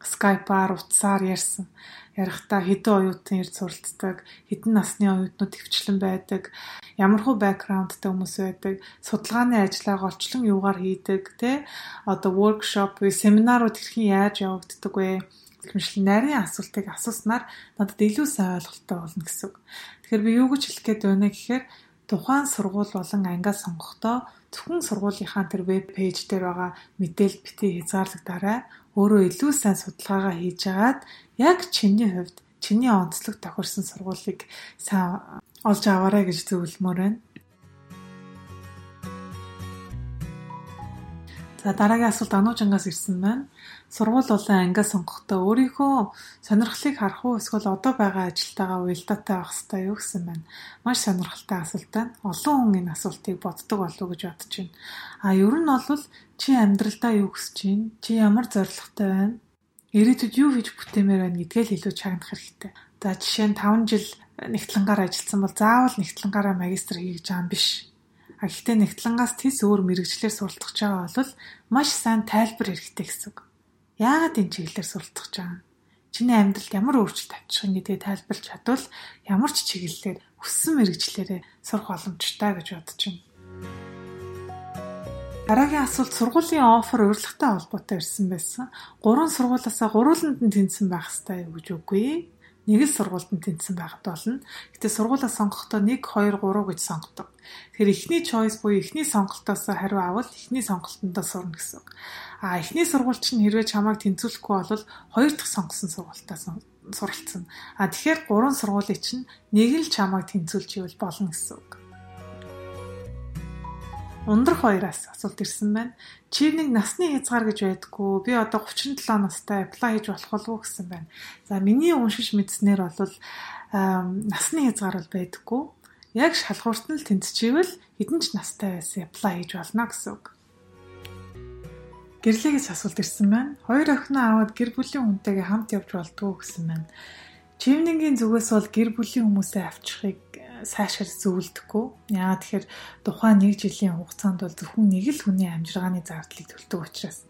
Skype-аар утсаар ярьсан. Ярихдаа хэдэн оюутан ирж суралцдаг, хэдэн насны оюутнууд төвчлэн байдаг, ямар хөө бэкграундтай хүмүүс байдаг, судалгааны ажлаа голчлон юугаар хийдэг, тэ одоо workshop, семинарууд хэрхэн яаж явагддаг вэ? Хэмжлэн нарийн асуултыг асууснаар надад илүү сайн ойлголттой болно гэсэн үг. Тэгэхээр би юу гэж хэлэх гээд байна гэхээр тухайн сургууль болон ангиа сонгохдоо зөвхөн сургуулийнхаа тэр веб пэйж дээр байгаа мэдээлэл битгий хязгаарлагдаарай өөрөө илүү сайн судалгаагаа хийж агаад яг чиний хувьд чиний онцлог тохирсон сургуулийг сайн олж аваарай гэж зөвлөмөр байна. За дараагийн асуулт Ануужангаас ирсэн байна. Сургууль болон ангиа сонгохдоо өөрийнхөө сонирхлыг харах уу эсвэл одоо байгаа ажилтаагаа уялдаатай байх хэрэгтэй юу гэсэн байна. Маш сонирхолтой асуулт байна. Олон хүн энэ асуултыг боддог болов уу гэж бодож байна. А ер нь бол чи амьдралдаа юу хүсэж байна? Чи ямар зорилготой байна? Ирээдүйд юу хийж бүтээмээр байна гэдгээ л илүү чагнах хэрэгтэй. За жишээ нь 5 жил нэгтлэнгаар ажилласан бол заавал нэгтлэнгаараа магистр хийж байгаа юм биш А гэхдээ нэгтлангаас тис өөр мэрэгчлэр суралцах байгаа бол маш сайн тайлбар хэрэгтэй гэсэн үг. Яагаад энэ чиглэлээр суралцах байгаа? Чиний амьдралд ямар өөрчлөлт авчих юм гэдгийг тайлбарлаж чадвал ямар ч чиглэлээр өссөн мэрэгчлэрээ сурах боломжтой гэж бодож байна. Дараагийн асуулт сургуулийн офер урилгатай холбоотой ирсэн байсан. Гурван сургуулиасаа гурвууланд нь тэнцсэн байх ёстой юу гэж үгүй нэг л сургуульд нь тэнцсэн байхад болно. Гэтэ сургуулаа сонгохдоо 1 2 3 гэж сонгодог. Тэгэхээр эхний choice буюу эхний сонголтоос хариу авал эхний сонголтондоо сурна гэсэн. А эхний сургууль чинь хэрвээ чамайг тэнцвүүлэхгүй бол хоёр дахь сонгосон сургуультаа суралцсан. А тэгэхээр гурван сургуулийн чинь нэг л чамайг тэнцвүүлж ивэл болно гэсэн үг. Ундрах хоёроос асуулт ирсэн байна. Чи нэг насны хязгаар гэж байдггүй. Би одоо 37 настай apply хийж болох болов уу гэсэн байна. За миний уншиж мэдснээр бол насны хязгаар бол байдаггүй. Яг шалгуурт нь л тэнцчихвэл хэдэн ч настай байсан apply хийж болно гэсэн үг. Гэрлэгээс асуулт ирсэн байна. Хоёр охиноо аваад гэр бүлийн хүнтэйгээ хамт явж болдгоо гэсэн байна. Чивнингийн зүгээс бол гэр бүлийн хүмүүсээ авчрахыг сайшаар зөвлөдөггүй. Яагаад тэгэхээр тухайн нэг жилийн хугацаанд бол зөвхөн нэг л хүний амжиргааны зардлыг төлдөг учраас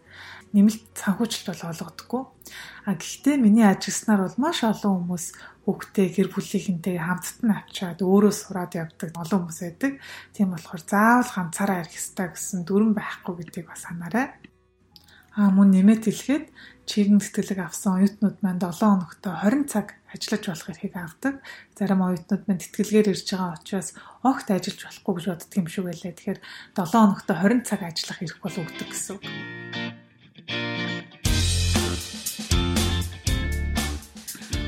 нэмэлт санхүүжилт бол олгодоггүй. А гэхдээ миний ажигласнаар бол маш олон хүмүүс хүүхдээ гэр бүлийнхэнтэй хамтд нь авчаад өөрөө сураад явдаг олон хүмүүс байдаг. Тийм болохоор заавал ганцаараа ирэх ёстой гэсэн дүрэн байхгүй гэдгийг бас санаарай. А мөн нэмээд хэлэхэд чирэн тэтгэлэг авсан оюутнууд маань 7 хоногт 20 цаг ажиллаж болох эрхийг авдаг. Зарим оюутнууд маань тэтгэлгээр ирж байгаа учраас огт ажиллаж болохгүй гэж боддөг юм шиг байлаа. Тэгэхээр 7 хоногт 20 цаг ажиллах эрх бол өгдөг гэсэн үг.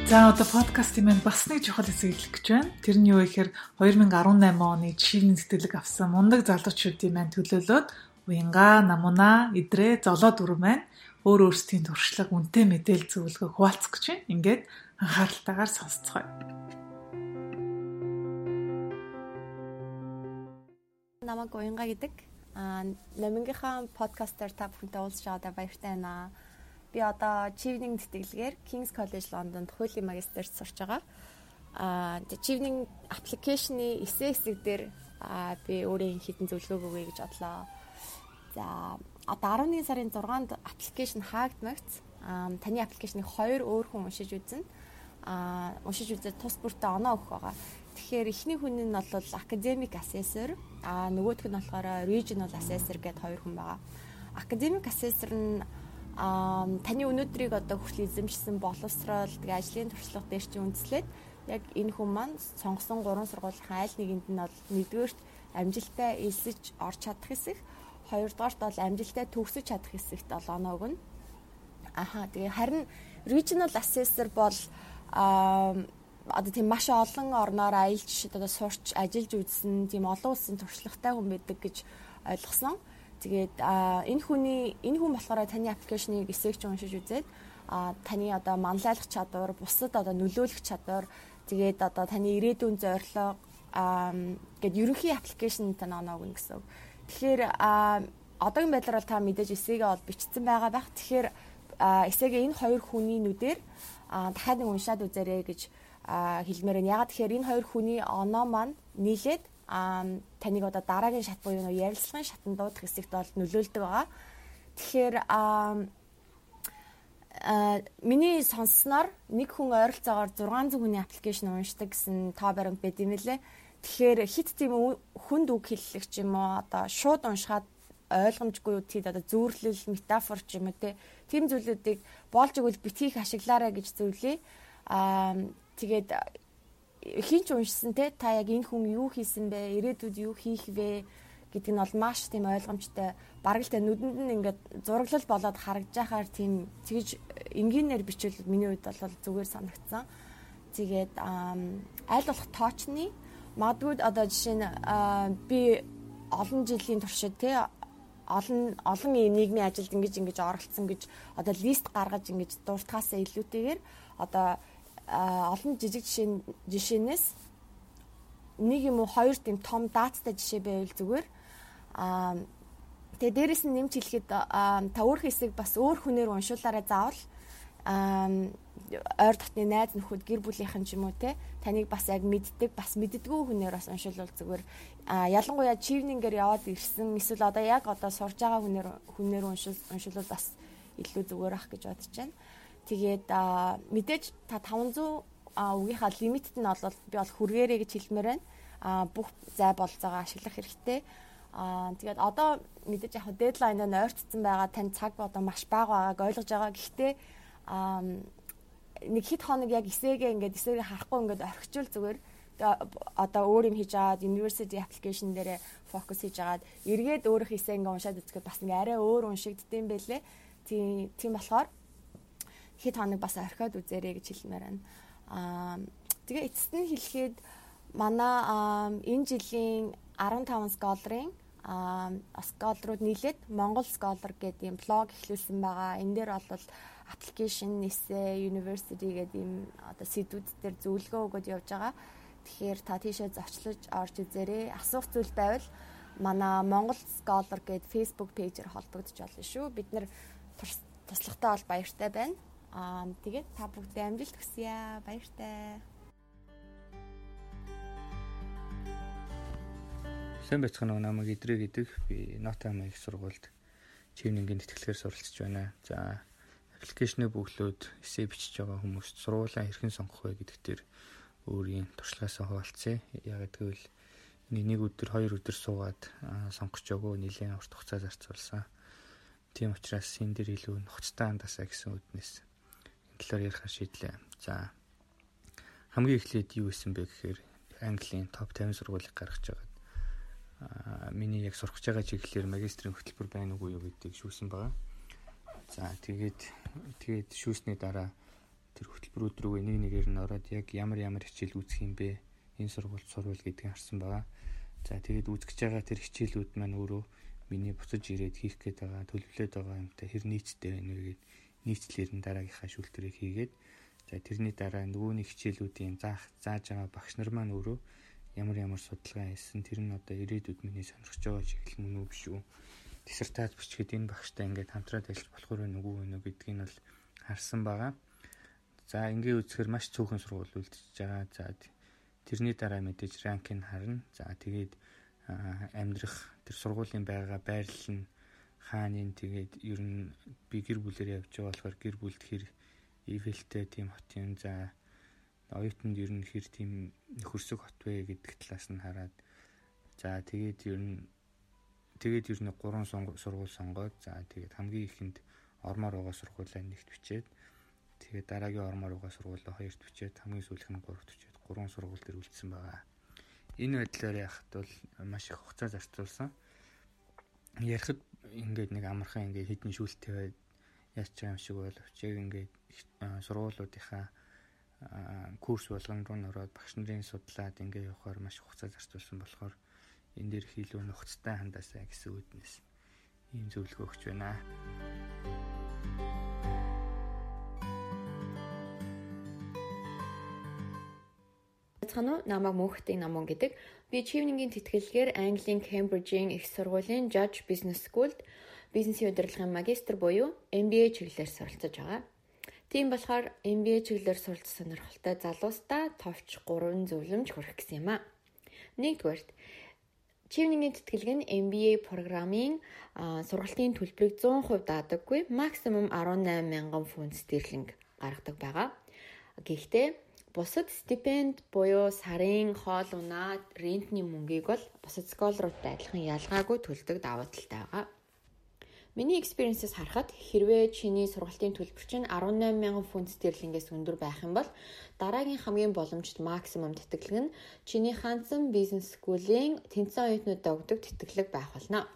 За одоо подкастын маань бас нэг чухал хэсэг хэлэх гэж байна. Тэр нь юу вэ гэхээр 2018 оны жишээний тэтгэлэг авсан мундаг залуучуудын маань төлөөлөөд Уянга, Намуна, Идрэ, Золоо дүр маань өөр өөрсдийн туршлага, үнэтэй мэдээлэл зөвлөгөө хуваалцах гэж байна. Ингээд анхааралтайгаар сонсцгоё. Намаг Уянга гэдэг. Аа, номингийнхаа подкастер та бүхэнтэй уулзж байгаадаа баяртай байна. Би одоо Chivning тэтгэлгээр King's College Londонд хуулийн магистрт сурч байгаа. Аа, Chivning аппликейшны эсэ хэсэг дээр би өөрийн хідэн зөвлөгөө өгье гэж бодлоо. За одоо 11 сарын 6-нд аппликейшн хаагдмагц. Таны аппликейшнийг хоёр өөр хүн уншиж үзнэ. А уншиж үзээд тус бүртээ оноо өгөх байгаа. Тэгэхээр эхний хүн нь бол academic assessor, а нөгөөх нь болохоор regional assessor гэдээ хоёр хүн байгаа. Academic assessor нь аа таны өнөөдрийг одоо хүртэл эзэмшсэн боловсрол тэгээ ажлын туршлага дээр чи үндэслээд яг энэ хүн маань сонгосон гурван сургуулийн айл нэгэнд нь бол нэгдүгээрт амжилттай элсэж орж чадах хэсэг, хоёрдугаарт бол амжилттай төгсөж чадах хэсэгт бол оноо өгнө. Аха тэгээ харин regional assessor бол аа одоо тийм маш олон орноор аялж одоо сурч ажиллаж үзсэн тийм олон улсын туршлагатай хүн байдаг гэж ойлгосон. Тэгээд энэ хүний энэ хүн болохоор таны аппликейшнийг эсрэгч уншиж үзээд таны одоо манлайлах чадвар, бусад одоо нөлөөлөх чадвар, тэгээд одоо таны ирээдүйн зорилго гэд ерөнхий аппликейшн тань оноо өгнө гэсэн. Тэгэхээр одоогийн байдлаар бол та мэдээж эсэгээ бол бичсэн байгаа байх. Тэгэхээр эсэгээ энэ хоёр хүний нүдээр дахиад нэг уншаад үзээрэй гэж хэлмээр нь. Ягаад тэгэхээр энэ хоёр хүний оноо маань нийлээд таныг одоо дараагийн шат буюу ярилцлагын шатанд дуудах хэсэгт бол нөлөөлдөг байгаа. Тэгэхээр а миний сонссноор нэг хүн ойролцоогоор 600 хүний аппликейшн уншдаг гэсэн тоо баримт байд юм лээ. Тэгэхээр хит тийм хүнд үг хэллэг ч юм уу одоо шууд уншихад ойлгомжгүй тийд одоо зүүрлэл метафор ч юм уу тийм зүйлүүдийг боолж игэл битгийх ашиглаарай гэж зөвлөе. Аа тэгээд хинч уншсан те та яг энэ хүн юу хийсэн бэ? Ирээдүйд юу хийх вэ? гэдэг нь бол маш тийм ойлгомжтой. Бараг л та нүдэнд нь ингээд зураглал болоод харагдж байхаар тийм тэгж энгийнээр бичвэл миний хувьд бол зүгээр санагдсан. Тэгээд аль болох тоочны магадгүй одоо жишээ нь би олон жилийн туршид те олон олон нийгмийн ажилд ингэж ингэж оролцсон гэж одоо лист гаргаж ингэж дуртахаасаа илүүтэйгээр одоо олон жижиг жишээ жишээнээс нэг юм уу хоёр тийм том дататай жишээ байвал зүгээр. Аа тэгээ дээрэс нь нэмж хэлэхэд та өөр хэсэг бас өөр хүнээр уншуулаарай заавал. Аа ойр дотны найз нөхөд гэр бүлийнхэн ч юм уу те таныг бас яг мэддэг бас мэддэггүй хүнээр бас уншуулвал зүгээр а ялангуяа чивнингээр яваад ирсэн эсвэл одоо яг одоо сурж байгаа хүнээр хүнээр уншуул уншуулвал бас илүү зүгээр ах гэж бодож байна. Тэгээд мэдээж та 500 үгийнхаа лимитэд нь бол би бол хүргээрэй гэж хэлмээр байна. А бүх зай болцоогоо ашиглах хэрэгтэй. А тэгээд одоо мэдээж яг дедлайн нь ойртсон байгаа тань цаг одоо маш бага байгааг ойлгож байгаа. Гэхдээ нэг хэд хоног яг эсээгээ ингээд эсээгээ харахгүй ингээд орхичвол зүгээр одоо өөр юм хийж аваад university application дээрээ фокус хийж аваад эргээд өөрөх эсээ ингээд уншаад үзэхэд бас ингээд арай өөр уншигддэм байлээ. Тийм тийм болохоор хэд хоног бас орхиод үзээрэй гэж хэлмээр байна. Аа тэгээ эцэст нь хэлэхэд манай энэ жилийн 15 сколрын а сколрууд нийлээд Монгол сколор гэдэг юм блог эхлүүлсэн байгаа. Энэ дээр бол application эсэ university гэдэг ийм одоо сэдвүүд дээр зөвлөгөө өгöd явж байгаа. Тэгэхээр та тийшээ зочлож орж үзээрэй. Асуух зүйл байвал манай Монгол Scholar гэдэг Facebook пэйжээр холбогдож болно шүү. Бид нэр туслахтаа бол баяртай байна. Аа тэгээд та бүгдээ амжилт хүсье. Баяртай. Сайн байцгаана уу намайг Идрээ гэдэг. Би Нота их сургуульд чивнингийн тэтгэлгээр суралцж байна. За аппликейшны бөглөөд эсээ бичиж байгаа хүмүүст сургуулаа хэрхэн сонгох вэ гэдэг дээр өөрийн туршлагаасаа хуваалцъя. Яг гэвэл нэг өдөр хоёр өдөр суугаад сонгож өгөө нэлээд урт хугацаа зарцуулсан. Тийм учраас энэ дээр илүү нухацтай хандасаа гэсэн үднэс энэ талаар ярих шийдлээ. За хамгийн эхлээд юу исэн бэ гэхээр Английн топ 50 сургуулийг гаргаж байгаа. Аа миний яг сурах гэж байгаа чиглэлээр магистрийн хөтөлбөр байна уугүй юу гэдгийг шүүсэн байгаа. За тэгээд тэгээд шүүсний дараа тэр хөтөлбөрүүд рүү нэг нэгээр нь ороод яг ямар ямар хичээл үзэх юм бэ? Энэ сургуульд сурвал гэдгийг харсан байгаа. За тэгээд үзэж байгаа тэр хичээлүүд маань өөрөө миний буцаж ирээд хийх гээд байгаа төлөвлөд байгаа юмтай хэр нийцтэй байна вэ гэд нийцлэр нь дараагийнхаа шүүлтүрийг хийгээд за тэрний дараа нөгөөний хичээлүүдийн заах зааж байгаа багш нар маань өөрөө ямар ямар судалгаа хийсэн тэр нь одоо ирээдүйд миний сонирхож байгаа чиглэл мөн үү биш үү диссертац бичгээд энэ багштай ингээд хамтраад ажиллаж болохоор байна уу гэнэ гэдгийг нь бол харсан байгаа. За ингээ үзэхээр маш цөөхөн сургууль үлдчихэж байгаа. За тэрний дараа мэдээж ранкийг харна. За тэгээд амьдрах тэр сургуулийн байгаа байрлал нь хаанын тэгээд ер нь би гэр бүлээр явж байгаа болохоор гэр бүлд хэр ивэлтэй тийм хот юм. За оюутанд ер нь хэр тийм нөхөрсөг хот вэ гэдэг талаас нь хараад за тэгээд ер нь тэгээд ер нь гурван сургууль сонгоод за тэгээд хамгийн ихэнд ормоор байгаа сургуулаа нэгт бичээд тэгээд дараагийн ормоор байгаа сургуулаа хоёрт бичээд хамгийн сүүлх нь гуравт бичээд гурван сургууль төр үлдсэн байгаа. Энэ байдлаар яхад бол маш их хугацаа зарцуулсан. Ярихад ингээд нэг амархан ингээд хідэн шүүлттэй байд яаж ч юм шиг боловч яг ингээд сургуулиудынхаа курс болгон руу нөрөөд багш нарын судлаад ингээ явахаар маш хугацаа зарцуулсан болохоор энэ дэр илүү нухацтай хандаасаа гэсэн үднэс ийм зөвлөгөө өгч байна. Цаана намайг мөнхтийн намун гэдэг. Би Чивнингийн тэтгэлгээр Английн Cambridge-ийн их сургуулийн Judge Business School-д бизнесийн удирдлагын магистр буюу MBA чиглэлээр суралцаж байгаа. Тийм болохоор MBA чиглэлээр суралцах сонирхолтой залуустаа товч 3 зөвлөмж хүргэх гэсэн юм а. Нэгдүгээрт Чивнингийн тэтгэлэг нь MBA програмын сургалтын төлбөрийг 100% даадаггүй, максимум 18 мянган фунт стерлинг гаргадаг байгаа. Гэхдээ бусад стипенд буюу сарын хоол унаа, рентний мөнгийг бол бусад сколоруудтай адилхан ялгаагүй төлдөг давуу талтай байгаа. Миний experience-с харахад хэрвээ чиний сургалтын төлбөр чинь 18000 фунт стерлингээс өндөр байх юм бол дараагийн хамгийн боломжит максимум тэтгэлэг нь чиний хандсан бизнес скуулийн тэнцэн оюутнуудаа өгдөг тэтгэлэг байх болно.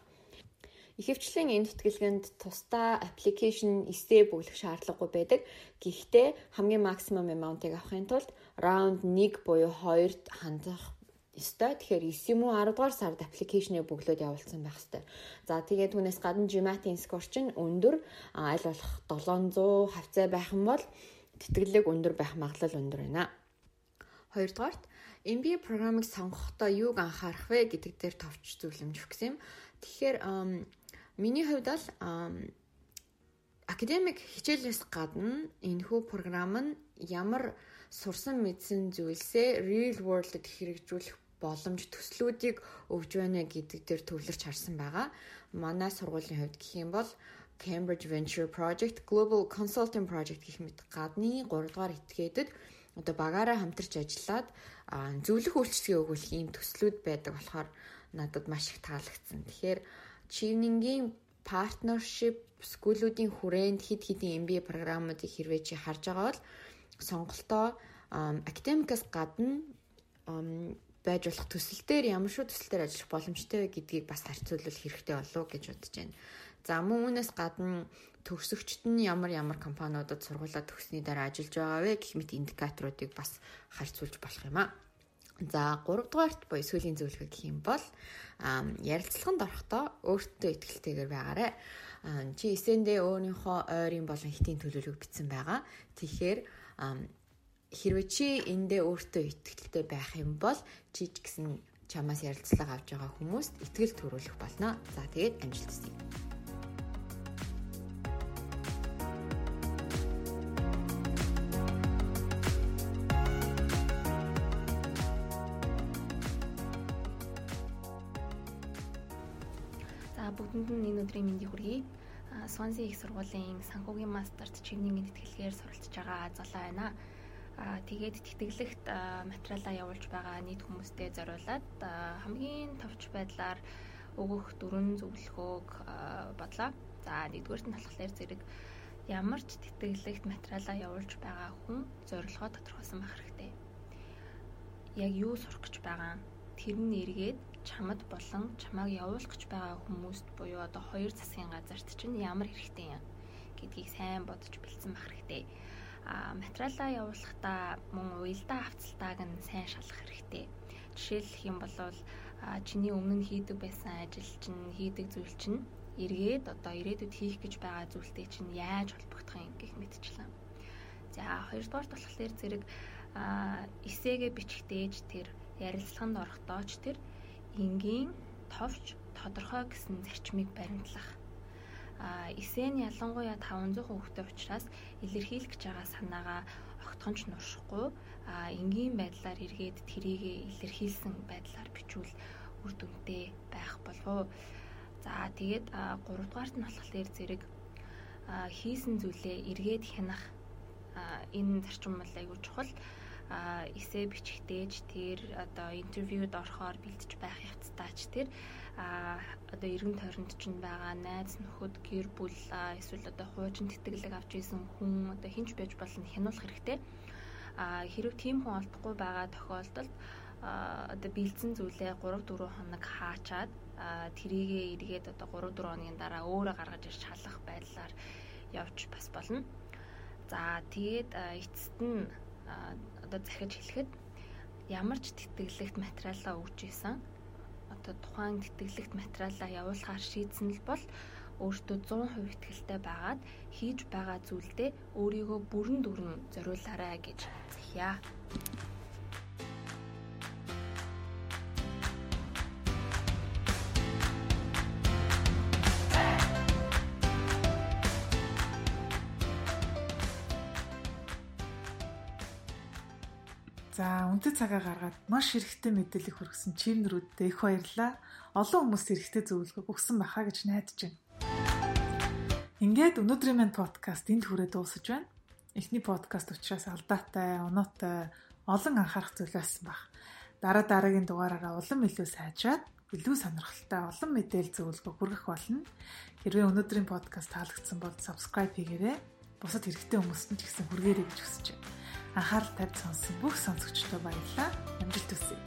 Ихэвчлэн энэ тэтгэлгэнд тусдаа application эсээ бүглэх шаардлагагүй байдаг. Гэхдээ хамгийн максимум amount-ыг авахын тулд round 1 буюу 2-т хандах ёстой. Тэгэхээр 9 юм уу 10 дугаар сард аппликейшны бөглөөд явуулсан байх ёстой. За тэгээд түүнээс гадна GMAT-ийн скор чинь өндөр аль болох 700 хавцаа байх юм бол тэтгэлэг өндөр байх магадлал өндөр байна. Хоёрдугаарт MBA програмыг сонгохдоо юуг анхаарах вэ гэдэг дээр товч зөвлөмж өгсөн юм. Тэгэхээр миний хувьд бол академик хичээлээс гадна энэхүү програм нь ямар сурсан мэдсэн зүйлсээ real world-д хэрэгжүүлэх боломж төслүүдийг өгж байна гэдэг дээр төвлөрч харсан байгаа. Манай сургуулийн хувьд гэх юм бол Cambridge Venture Project, Global Consulting Project гэх мэт гадны 3 дугаар этгээдэд одоо багаараа хамтарч ажиллаад зөвлөх үйлчлэгээ өгүүлэх ийм төслүүд байдаг болохоор надад маш их таалагдсан. Тэгэхээр Чивнингийн partnership скуулуудын хүрээнд хид хидийн MBA програмуудыг хэрвээ чи харж байгаа бол сонголтоо академикаас гадна байж болох төсөл дээр ямар шүү төсөл дээр ажиллах боломжтой гэдгийг бас харьцуулбал хэрэгтэй болов гэж бодож байна. За мөн үүнээс гадна төгсөгчд нь ямар ямар компаниудад сургуулаа төгссөний дараа ажиллаж байгаа вэ гэх мэт индикаторуудыг бас харьцуулж болох юм аа. За 3 дугаарт буюу сүүлийн зөвлөгөө гэх юм бол ярилцлаганд орохдоо өөртөө ихтэйгээр байгаарэ. Чи эсэндээ өөрийнхөө ойрын болон хитийн төлөвлөгөөг бичсэн байгаа. Тэгэхээр хэрвээ чи эндээ өөртөө итгэлтэй байх юм бол чи ч гэсэн чамаас ярилцлага авч байгаа хүмүүст итгэл төрүүлэх болно. За тэгээд амжилт хүсье. За бүгдэнд нь энэ өдрийн мэндийг хүргэе. Swansea их сургуулийн санхүүгийн мастерт чивнийн тэтгэлгээр суралцж байгаа залаа байна. Аа тэгээд тэтгэлэгт материалаа явуулж байгаа нийт хүмүүстээ зориулаад хамгийн товч байдлаар өгөх дөрвөн зөвлөгөөг бодлоо. За нэгдүгээрт нь болохоор зэрэг ямар ч тэтгэлэгт материалаа явуулж байгаа хүн зорилгоо тодорхойлсон байх хэрэгтэй. Яг юу сурах гэж байгаа тэр нь эргээд чамд болон чамааг явуулах гэж байгаа хүмүүст буюу одоо хоёр засгийн газарт чинь ямар хэрэгтэй юм гэдгийг сайн бодож бэлдсэн байх хэрэгтэй материалаа явуулахдаа мөн уялдаа авцалтааг нь сайн шалгах хэрэгтэй. Жишээлх юм бол чиний өмнө хийдэг байсан ажил чинь хийдэг зүйл чинь эргээд одоо ирээдүйд хийх гэж байгаа зүйлтэй чинь яаж холбогдох юм гэх мэтчлэн. За хоёрдугаар болохоор зэрэг эсээгээ бичгтээж тэр ярилцлаганд орохдооч тэр энгийн товч тодорхой гэсэн зарчмыг баримтлах а эсээ нь ялангуяа 500 хүүхдэд учраас илэрхийлэх гэж байгаа санаагаа огтхонч нуршихгүй а энгийн байдлаар эргээд тэрийгэ илэрхийлсэн байдлаар бичвэл үр дүнтэй байх болов. За тэгээд 3 дугаарт нь болохоор зэрэг хийсэн зүйлээ эргээд хянах энэ зарчим бол айгүй чухал. а эсэ бичгтээж тэр одоо интервьюд орохоор бэлдэж байх явцдаач тэр а одоо эргэн тойронд ч байгаа найз нөхөд гэр бүл эсвэл одоо хуучин тэтгэлэг авч исэн хүн одоо хинч байж болно хянуулах хэрэгтэй а хэрв тийм хүн олдохгүй байгаа тохиолдолд одоо бэлдсэн зүйлээ 3 4 хоног хаачаад тэрийгээ эргээд одоо 3 4 хоногийн дараа өөрөө гаргаж ирж халах байдлаар явж бас болно. За тэгээд эцэст нь одоо захиж хэлэхэд ямар ч тэтгэлэгт материалаа өгч исэн одоо тухайн тэтгэлэгт материалаа явуулахаар шийдсэн л бол өөртөө 100% ихтэй байгаад хийж байгаа зүйлдээ өөрийгөө бүрэн дүрэн зориулаарай гэж захиа. Үнэтэй цагаа гаргаад маш хэрэгтэй мэдээлэл хүргэсэн чимнэрүүдэд их баярлалаа. Олон хүмүүст хэрэгтэй зөвлөгөө өгсөн байхаа гэж найдаж байна. Ингээд өнөөдрийн мань подкаст энд хүрээ дуусаж байна. Эхний подкаст учраас алдаатай, оноотой, олон анхаарах зүйл байсан баг. Дараа дараагийн дугаараараа улам илүү сайжраад илүү сонирхолтой олон мэдээлэл зөвлөгөө хүргэх болно. Хэрвээ өнөөдрийн подкаст таалагдсан бол subscribe хийгээрэй. Бусад хэрэгтэй хүмүүст нь ч гэсэн хүргээрэй гэж хүсэж байна анхаарал тавьж сонссон бүх сонсогчдод баярлалаа. Амжилт хүсье.